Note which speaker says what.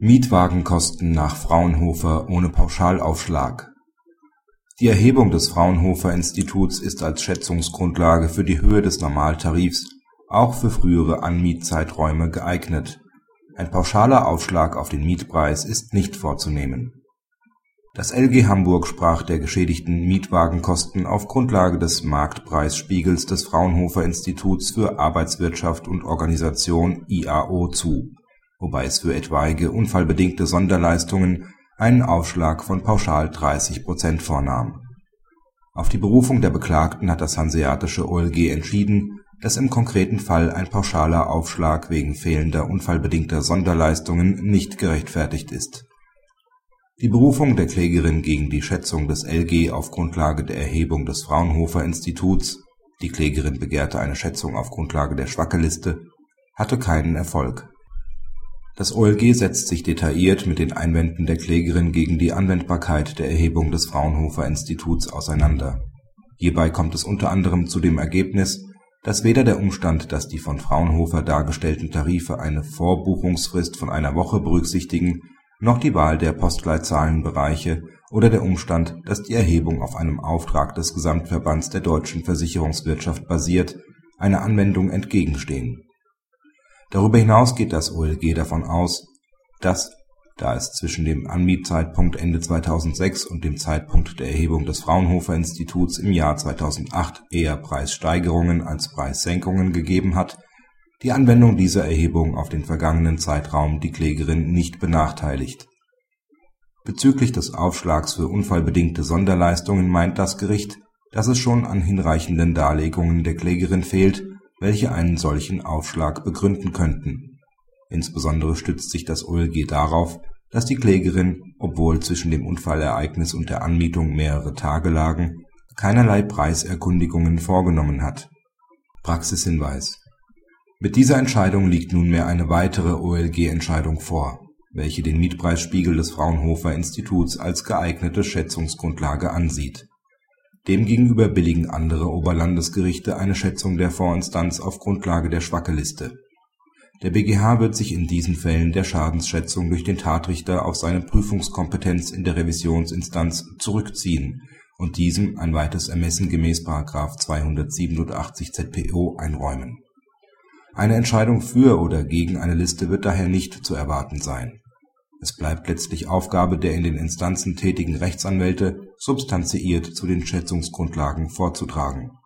Speaker 1: Mietwagenkosten nach Fraunhofer ohne Pauschalaufschlag. Die Erhebung des Fraunhofer-Instituts ist als Schätzungsgrundlage für die Höhe des Normaltarifs auch für frühere Anmietzeiträume geeignet, ein pauschaler Aufschlag auf den Mietpreis ist nicht vorzunehmen. Das LG Hamburg sprach der geschädigten Mietwagenkosten auf Grundlage des Marktpreisspiegels des Fraunhofer-Instituts für Arbeitswirtschaft und Organisation (IAO) zu wobei es für etwaige unfallbedingte Sonderleistungen einen Aufschlag von pauschal 30 Prozent vornahm. Auf die Berufung der Beklagten hat das Hanseatische OLG entschieden, dass im konkreten Fall ein pauschaler Aufschlag wegen fehlender unfallbedingter Sonderleistungen nicht gerechtfertigt ist. Die Berufung der Klägerin gegen die Schätzung des LG auf Grundlage der Erhebung des Fraunhofer-Instituts (die Klägerin begehrte eine Schätzung auf Grundlage der Schwackeliste) hatte keinen Erfolg das OLG setzt sich detailliert mit den Einwänden der Klägerin gegen die Anwendbarkeit der Erhebung des Fraunhofer-Instituts auseinander. Hierbei kommt es unter anderem zu dem Ergebnis, dass weder der Umstand, dass die von Fraunhofer dargestellten Tarife eine Vorbuchungsfrist von einer Woche berücksichtigen, noch die Wahl der Postleitzahlenbereiche oder der Umstand, dass die Erhebung auf einem Auftrag des Gesamtverbands der deutschen Versicherungswirtschaft basiert, einer Anwendung entgegenstehen Darüber hinaus geht das OLG davon aus, dass, da es zwischen dem Anmietzeitpunkt Ende 2006 und dem Zeitpunkt der Erhebung des Fraunhofer-Instituts im Jahr 2008 eher Preissteigerungen als Preissenkungen gegeben hat, die Anwendung dieser Erhebung auf den vergangenen Zeitraum die Klägerin nicht benachteiligt. Bezüglich des Aufschlags für unfallbedingte Sonderleistungen meint das Gericht, dass es schon an hinreichenden Darlegungen der Klägerin fehlt welche einen solchen Aufschlag begründen könnten. Insbesondere stützt sich das OLG darauf, dass die Klägerin, obwohl zwischen dem Unfallereignis und der Anmietung mehrere Tage lagen, keinerlei Preiserkundigungen vorgenommen hat. Praxishinweis Mit dieser Entscheidung liegt nunmehr eine weitere OLG-Entscheidung vor, welche den Mietpreisspiegel des Fraunhofer Instituts als geeignete Schätzungsgrundlage ansieht Demgegenüber billigen andere Oberlandesgerichte eine Schätzung der Vorinstanz auf Grundlage der Schwackeliste. Der BgH wird sich in diesen Fällen der Schadensschätzung durch den Tatrichter auf seine Prüfungskompetenz in der Revisionsinstanz zurückziehen und diesem ein weites Ermessen gemäß § 287 ZPO einräumen. Eine Entscheidung für oder gegen eine Liste wird daher nicht zu erwarten sein es bleibt letztlich Aufgabe der in den Instanzen tätigen Rechtsanwälte, substanziiert zu den Schätzungsgrundlagen vorzutragen